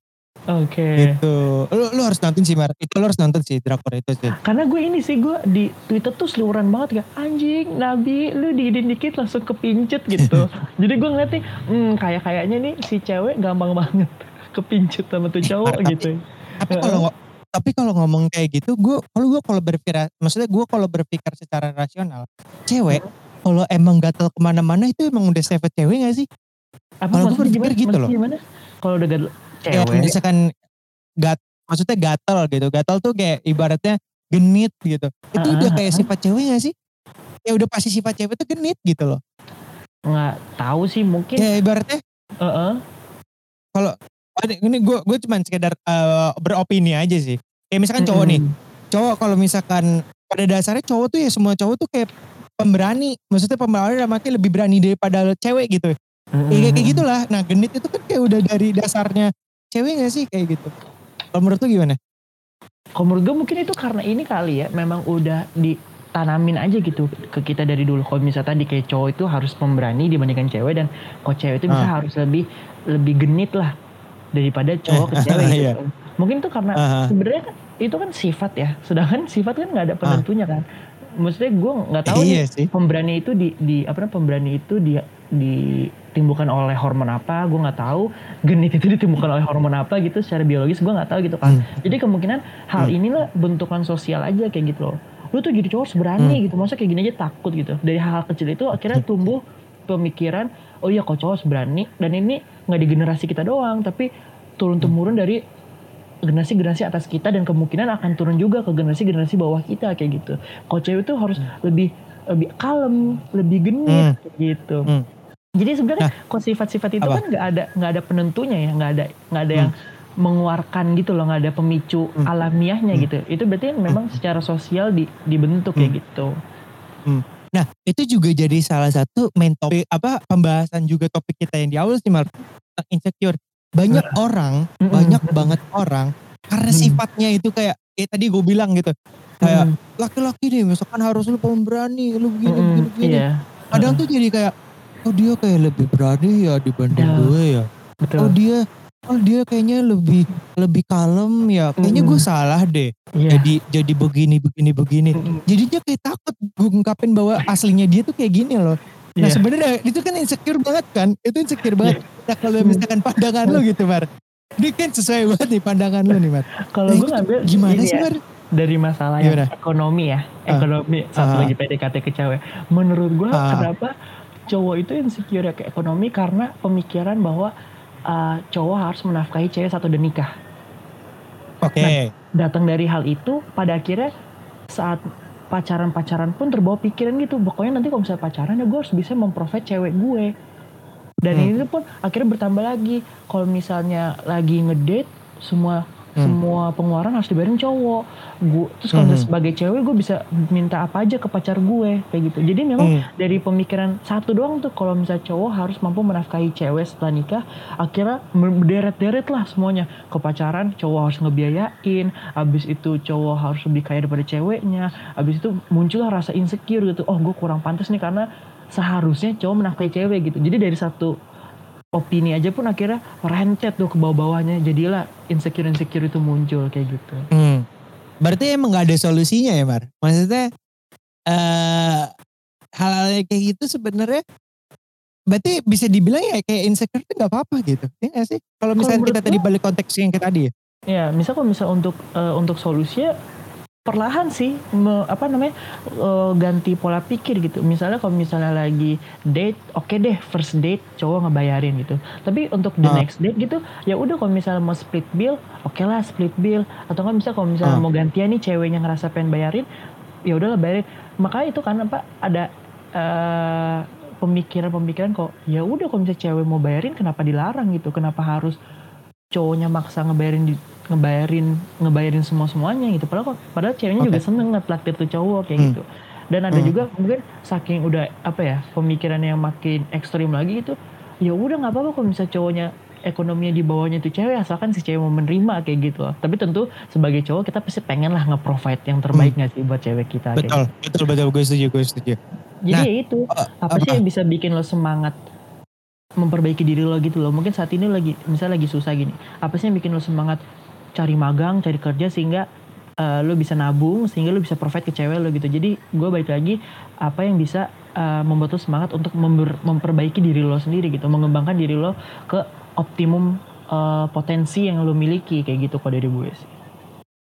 S2: Oke.
S1: gitu lu, lu harus nonton sih Mar itu lu harus nonton sih drakor itu sih
S2: Karena gue ini sih gue di Twitter tuh seluruhan banget kayak anjing Nabi lu diidin dikit langsung kepincut gitu. Jadi gue ngeliat nih, hmm, kayak kayaknya nih si cewek gampang banget kepincut sama tuh cowok
S1: Tapi-
S2: gitu.
S1: tapi kalau tapi kalau ngomong kayak gitu gue kalau gue kalau berpikir maksudnya gue kalau berpikir secara rasional cewek kalau emang gatel ke mana-mana itu emang udah save cewek gak sih
S2: Apa
S1: Kalau gue berpikir
S2: gimana?
S1: gitu loh.
S2: Kalau udah gak cewek.
S1: misalkan gat maksudnya gatel gitu gatel tuh kayak ibaratnya genit gitu itu
S2: Ah,
S1: udah
S2: ah,
S1: kayak sifat cewek gak sih ya udah pasti sifat cewek tuh genit gitu loh
S2: nggak tahu sih mungkin.
S1: kayak ibaratnya
S2: Heeh.
S1: ada- ini gue gue cuman sekedar eh, beropini aja sih kayak misalkan cowok nih
S2: Mm-mm.
S1: cowok kalau misalkan pada dasarnya cowok tuh ya semua cowok tuh kayak pemberani maksudnya pemberani dalam arti lebih berani daripada cewek gitu
S2: Mm-mm.
S1: ya, kayak kayak gitulah nah genit itu kan kayak udah dari dasarnya cewek gak sih kayak gitu kalau menurut lu gimana
S2: Kalau menurut gue mungkin itu karena ini kali ya, memang udah ditanamin aja gitu ke kita dari dulu. Kalau misalnya tadi kayak cowok itu harus pemberani dibandingkan cewek dan kalau cewek itu bisa
S1: Ah.
S2: harus lebih lebih genit lah daripada cowok ke cewek
S1: Iya.
S2: gitu. Mungkin tuh karena
S1: Aha.
S2: sebenarnya kan itu kan sifat ya. Sedangkan sifat kan nggak ada penentunya kan. Maksudnya gue nggak tahu nih
S1: iya sih
S2: pemberani itu di, di apa namanya pemberani itu di ditimbulkan oleh hormon apa gue nggak tahu genit itu ditimbulkan oleh hormon apa gitu secara biologis gue nggak tahu gitu kan
S1: Hmm.
S2: jadi kemungkinan hal
S1: Hmm.
S2: inilah bentukan sosial aja kayak gitu loh lu tuh jadi cowok harus berani
S1: Hmm.
S2: gitu masa kayak gini aja takut gitu dari hal, -hal kecil itu akhirnya tumbuh pemikiran oh iya kok cowok harus berani dan ini nggak di generasi kita doang tapi turun temurun dari generasi-generasi atas kita dan kemungkinan akan turun juga ke generasi-generasi bawah kita kayak gitu. Kalau cewek tuh harus lebih lebih kalem, lebih genit kayak gitu.
S1: Hmm.
S2: Jadi sebenarnya
S1: Nah,
S2: kalau sifat-sifat itu
S1: apa?
S2: kan nggak ada nggak ada penentunya ya, nggak ada nggak ada yang mengeluarkan gitu loh, nggak ada pemicu
S1: Hmm.
S2: alamiahnya
S1: Hmm.
S2: gitu. Itu berarti memang secara sosial di, dibentuk kayak gitu.
S1: Nah, itu juga jadi salah satu main topik apa pembahasan juga topik kita yang di awal sih Mar insecure. Banyak orang,
S2: Mm-mm.
S1: banyak banget orang karena
S2: Mm.
S1: sifatnya itu kayak kayak tadi gue bilang gitu. Kayak
S2: Hmm.
S1: laki-laki nih misalkan harus lu pemberani, lu begini begini begini.
S2: Iya,
S1: Kadang tuh jadi kayak oh dia kayak lebih berani ya dibanding
S2: Ya.
S1: gue ya.
S2: betul.
S1: Oh dia oh dia kayaknya lebih lebih kalem ya. Kayaknya gue
S2: Mm-mm.
S1: salah deh.
S2: Iya.
S1: Jadi jadi begini begini begini.
S2: Mm-mm.
S1: Jadinya kayak takut gue ngungkapin bahwa aslinya dia tuh kayak gini loh. Nah
S2: Iya.
S1: sebenarnya itu kan insecure banget kan. Itu insecure banget. Nah kalau misalkan pandangan lu gitu Mar. Ini kan sesuai banget nih pandangan lu nih Mar.
S2: Kalau
S1: Nah,
S2: gue ngambil
S1: Gimana sih
S2: ya,
S1: Mar?
S2: dari masalah yang ekonomi ya,
S1: Ah.
S2: ekonomi satu
S1: Ah.
S2: lagi PDKT ke cewek. Menurut gue
S1: Ah.
S2: kenapa cowok itu insecure ke ekonomi karena pemikiran bahwa uh, cowok harus menafkahi cewek satu dan nikah.
S1: Oke.
S2: Datang dari hal itu, pada akhirnya saat pacaran-pacaran pun terbawa pikiran gitu. Pokoknya nanti kalau misalnya pacaran ya gue harus bisa memprovide cewek gue. Dan
S1: Hmm.
S2: ini pun akhirnya bertambah lagi. Kalau misalnya lagi ngedate, semua
S1: Hmm.
S2: semua pengeluaran harus dibayarin cowok. Gue terus kalau
S1: Hmm.
S2: sebagai cewek gue bisa minta apa aja ke pacar gue kayak gitu. Jadi memang
S1: Hmm.
S2: dari pemikiran satu doang tuh kalau misalnya cowok harus mampu menafkahi cewek setelah nikah akhirnya berderet-deret lah semuanya ke pacaran cowok harus ngebiayain abis itu cowok harus lebih kaya daripada ceweknya abis itu muncullah rasa insecure gitu oh gue kurang pantas nih karena seharusnya cowok menafkahi cewek gitu jadi dari satu opini aja pun akhirnya rentet tuh ke bawah-bawahnya jadilah insecure-insecure itu muncul kayak gitu
S1: Hmm. Berarti emang gak ada solusinya ya Mar? Maksudnya eh hal-hal kayak gitu sebenarnya berarti bisa dibilang ya kayak insecure itu gak apa-apa gitu. Ya gak sih? Kalau misalnya kita tadi balik konteks yang kayak tadi ya.
S2: Ya, misal kalau misal untuk eh, untuk solusinya perlahan sih me, apa namanya uh, ganti pola pikir gitu. Misalnya kalau misalnya lagi date oke okay deh first date cowok ngebayarin gitu. Tapi untuk the uh. next date gitu ya udah kalau misalnya mau split bill oke okay lah split bill. Atau kan misalnya kalau misalnya uh. mau gantian nih ceweknya ngerasa pengen bayarin ya udahlah bayarin. Makanya itu kan apa ada uh, pemikiran-pemikiran kok ya udah kalau misalnya cewek mau bayarin kenapa dilarang gitu? Kenapa harus cowoknya maksa ngebayarin di ngebayarin ngebayarin semua semuanya gitu padahal padahal ceweknya okay. juga seneng ngetraktir tuh cowok kayak hmm. gitu dan ada hmm. juga mungkin saking udah apa ya pemikiran yang makin ekstrim lagi itu ya udah nggak apa-apa kalau misalnya cowoknya ekonominya di bawahnya itu cewek asalkan si cewek mau menerima kayak gitu loh. Tapi tentu sebagai cowok kita pasti pengen lah nge-provide yang terbaik hmm. sih buat cewek kita.
S1: Betul, gitu. betul, betul, gue setuju, gue setuju.
S2: Jadi nah, ya itu, apa uh, sih yang bisa bikin lo semangat memperbaiki diri lo gitu loh. Mungkin saat ini lagi, misalnya lagi susah gini. Apa sih yang bikin lo semangat cari magang, cari kerja sehingga uh, lo bisa nabung, sehingga lo bisa provide ke cewek lo gitu. Jadi gue balik lagi apa yang bisa uh, membuat lo semangat untuk memper, memperbaiki diri lo sendiri gitu, mengembangkan diri lo ke optimum uh, potensi yang lo miliki kayak gitu kok dari gue sih.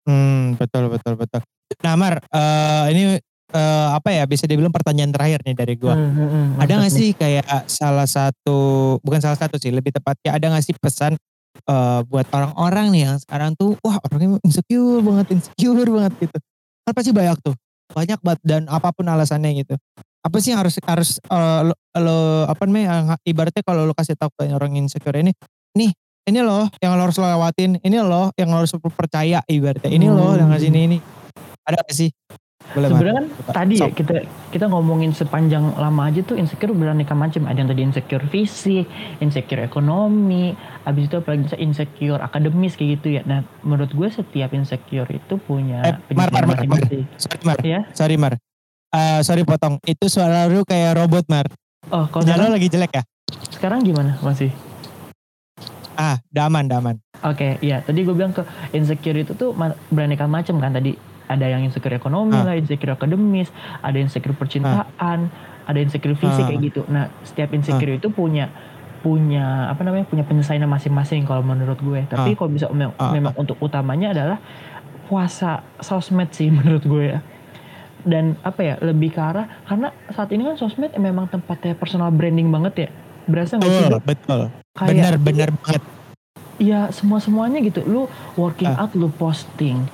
S1: Hmm betul betul betul. Nah Mar, uh, ini uh, apa ya bisa dibilang pertanyaan terakhir nih dari gue. Hmm, hmm, hmm, ada gak sih kayak salah satu bukan salah satu sih lebih tepatnya ada gak sih pesan uh, buat orang-orang nih yang sekarang tuh wah orangnya insecure banget, insecure banget gitu. Kan pasti banyak tuh, banyak banget dan apa pun alasannya gitu. Apa sih yang harus harus uh, lo, lo apa namanya ibaratnya kalau lo kasih tahu ke orang insecure ini, nih ini loh yang lo harus lewatin, ini loh yang lo harus percaya ibaratnya, ini loh yang sini ini. Ada gak sih
S2: Sebenarnya kan tadi ya kita kita ngomongin sepanjang lama aja tuh insecure beraneka macam. Ada yang tadi insecure fisik, insecure ekonomi, habis itu apalagi insecure akademis kayak gitu ya. Nah, menurut gue setiap insecure itu punya
S1: eh, Mar, Mar, Mar, Mar. Sorry Mar. Ya? Sorry Mar. Uh, sorry potong. Itu suara lu kayak robot Mar.
S2: Oh, kalau
S1: sekarang lagi jelek ya?
S2: Sekarang gimana masih?
S1: Ah, daman, daman.
S2: Oke, okay, iya. Tadi gue bilang ke insecure itu tuh beraneka macam kan tadi ada yang insecure ekonomi ah. lah, insecure akademis, ada insecure percintaan, ah. ada insecure fisik ah. kayak gitu. Nah, setiap insecure ah. itu punya punya apa namanya punya penyelesaian masing-masing kalau menurut gue. Tapi ah. kalau bisa memang, ah. memang untuk utamanya adalah puasa sosmed sih menurut gue ya. Dan apa ya lebih ke arah karena saat ini kan sosmed memang tempatnya personal branding banget ya. Berasa nggak sih?
S1: Betul. Kayak, benar benar banget.
S2: Iya semua semuanya gitu. Lu working ah. out lu posting,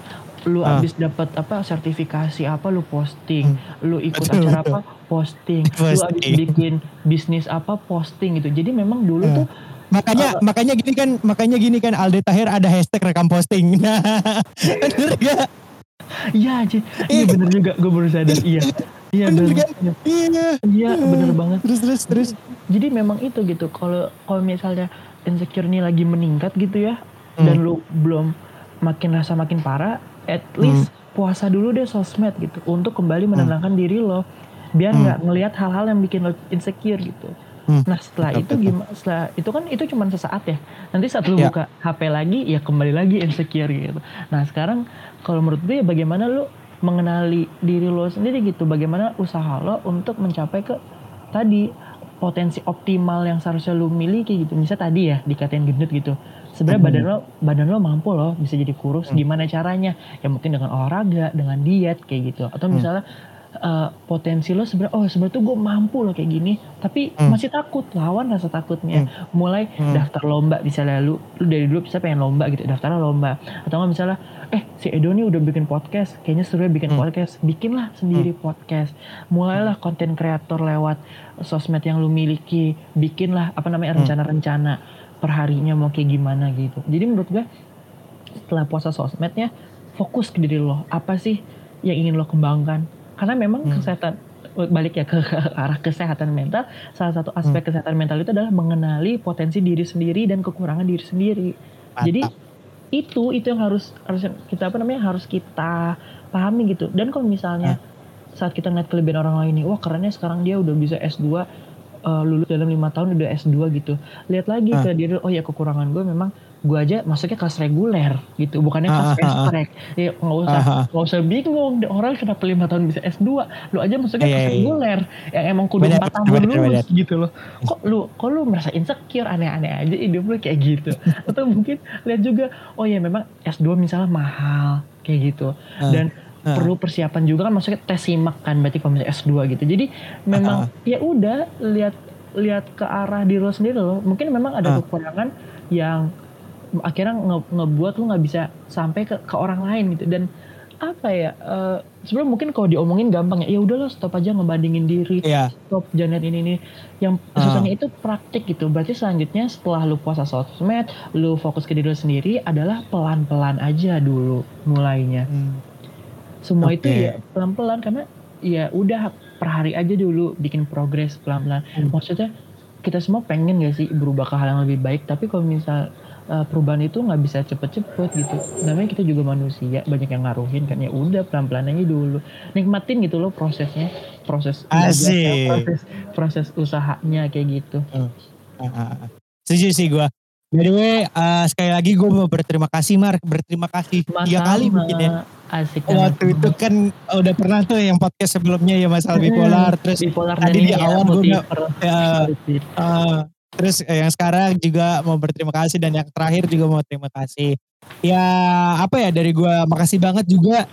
S2: lu uh. abis dapat apa sertifikasi apa lu posting. Hmm. lu ikut betul, acara betul. apa posting. posting lu abis bikin bisnis apa posting gitu. Jadi memang dulu uh. tuh
S1: makanya uh, makanya gini kan makanya gini kan Alde Tahir ada hashtag rekam posting. Nah bener
S2: gak iya aja iya bener juga. Gue baru sadar. Iya. Iya bener, kan iya. Iya. Bener banget.
S1: Terus terus terus.
S2: Jadi memang itu gitu. Kalau kalau misalnya insecure ini lagi meningkat gitu ya hmm. dan lu belum makin rasa makin parah at least hmm. puasa dulu deh sosmed gitu untuk kembali menenangkan hmm. diri lo biar nggak hmm. ngelihat hal-hal yang bikin lo insecure gitu. Hmm. Nah setelah betul, itu gimana? Setelah itu kan itu cuma sesaat ya. Nanti saat lo ya. buka HP lagi ya kembali lagi insecure gitu. Nah sekarang kalau menurut gue ya bagaimana lo mengenali diri lo sendiri gitu. Bagaimana usaha lo untuk mencapai ke tadi potensi optimal yang seharusnya lo miliki gitu. Misalnya tadi ya dikatain gendut gitu sebenarnya hmm. badan lo badan lo mampu loh bisa jadi kurus hmm. gimana caranya ya mungkin dengan olahraga dengan diet kayak gitu atau hmm. misalnya uh, potensi lo sebenarnya oh sebenarnya tuh gue mampu loh kayak gini tapi hmm. masih takut lawan rasa takutnya hmm. mulai hmm. daftar lomba misalnya lu lu dari dulu bisa pengen lomba gitu daftar lomba atau nggak misalnya eh si Edo nih udah bikin podcast kayaknya seru bikin hmm. podcast bikinlah sendiri hmm. podcast mulailah konten kreator lewat sosmed yang lu miliki bikinlah apa namanya hmm. rencana-rencana perharinya mau kayak gimana gitu jadi menurut gue setelah puasa sosmednya fokus ke diri lo apa sih yang ingin lo kembangkan karena memang hmm. kesehatan balik ya ke, ke arah kesehatan mental salah satu aspek hmm. kesehatan mental itu adalah mengenali potensi diri sendiri dan kekurangan diri sendiri Mantap. jadi itu itu yang harus harus kita apa namanya harus kita pahami gitu dan kalau misalnya hmm. saat kita ngeliat kelebihan orang lain nih wah kerennya sekarang dia udah bisa S2 uh, lulus dalam lima tahun udah S2 gitu. Lihat lagi uh. ke diri oh ya kekurangan gue memang gue aja masuknya kelas reguler gitu bukannya kelas uh, uh, ya nggak usah nggak uh, usah bingung orang kenapa lima tahun bisa S2 lu aja masuknya yeah, kelas yeah, reguler yang emang kudu empat tahun bener, lulus bener. gitu loh kok lu kok lu merasa insecure aneh-aneh aja hidup lu kayak gitu atau mungkin lihat juga oh ya memang S2 misalnya mahal kayak gitu dan uh. Perlu persiapan juga kan maksudnya tes simak kan berarti kalau misalnya S2 gitu. Jadi memang uh. ya udah lihat lihat ke arah diri lo sendiri lo. Mungkin memang ada uh. kekurangan yang akhirnya nge ngebuat lo nggak bisa sampai ke ke orang lain gitu dan apa ya uh, sebenarnya mungkin kalau diomongin gampang ya ya udahlah stop aja ngebandingin diri
S1: yeah.
S2: stop jangan ini ini yang uh. susahnya itu praktik gitu berarti selanjutnya setelah lu puasa sosmed lu fokus ke diri lu sendiri adalah pelan pelan aja dulu mulainya hmm. Semua okay. itu ya pelan pelan karena ya udah per hari aja dulu bikin progres pelan pelan hmm. maksudnya kita semua pengen gak sih berubah ke hal yang lebih baik tapi kalau misal uh, perubahan itu nggak bisa cepet-cepet gitu. Namanya kita juga manusia, banyak yang ngaruhin kan ya udah pelan-pelan aja dulu. Nikmatin gitu loh prosesnya, proses
S1: Asik.
S2: proses proses usahanya kayak gitu.
S1: Uh, uh, Setuju sih gue. By the way, uh, sekali lagi gue mau berterima kasih Mark, berterima kasih tiga kali mungkin ya.
S2: Asik
S1: Waktu itu kan udah pernah tuh yang podcast sebelumnya ya masalah bipolar, terus
S2: bipolar
S1: tadi di awal gue ya, uh, Terus yang sekarang juga mau berterima kasih dan yang terakhir juga mau terima kasih. Ya apa ya dari gue makasih banget juga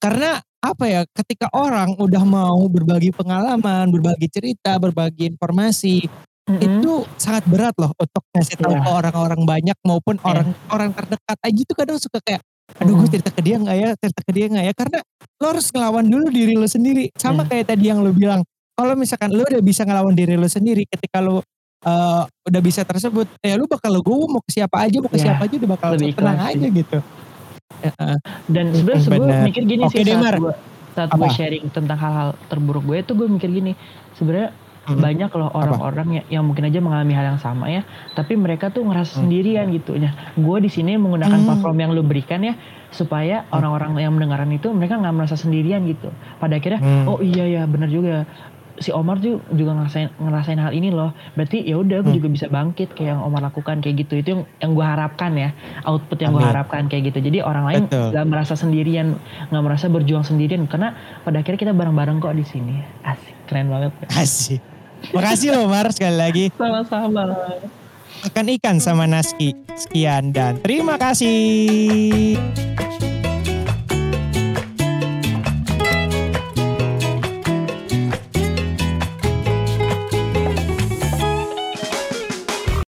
S1: karena apa ya ketika orang udah mau berbagi pengalaman, berbagi cerita, berbagi informasi mm-hmm. itu sangat berat loh untuk ngasih tahu yeah. ke orang-orang banyak maupun yeah. orang orang terdekat aja itu kadang suka kayak aduh gue cerita ke dia nggak ya? Cerita ke dia nggak ya? Karena lo harus ngelawan dulu diri lo sendiri. Sama yeah. kayak tadi yang lo bilang kalau misalkan lo udah bisa ngelawan diri lo sendiri ketika lo uh, udah bisa tersebut ya lu bakal gue mau ke siapa aja mau ke ya, siapa aja udah bakal lebih tenang aja gitu.
S2: Uh, dan sebenarnya gue mikir gini Oke, sih saat gue saat gue sharing tentang hal-hal terburuk gue itu gue mikir gini sebenarnya hmm. banyak loh orang-orang yang, yang mungkin aja mengalami hal yang sama ya tapi mereka tuh ngerasa hmm. sendirian gitu ya gue di sini menggunakan hmm. platform yang lu berikan ya supaya hmm. orang-orang yang mendengarkan itu mereka nggak merasa sendirian gitu pada akhirnya hmm. oh iya ya benar juga si Omar tuh juga ngerasain ngerasain hal ini loh. Berarti ya udah gue hmm. juga bisa bangkit kayak yang Omar lakukan kayak gitu. Itu yang yang gue harapkan ya. Output yang gue harapkan kayak gitu. Jadi orang lain nggak merasa sendirian, nggak merasa berjuang sendirian karena pada akhirnya kita bareng-bareng kok di sini. Asik, keren banget.
S1: Asik. Makasih loh Omar sekali lagi.
S2: Sama-sama.
S1: Makan ikan sama Naski. Sekian dan terima kasih.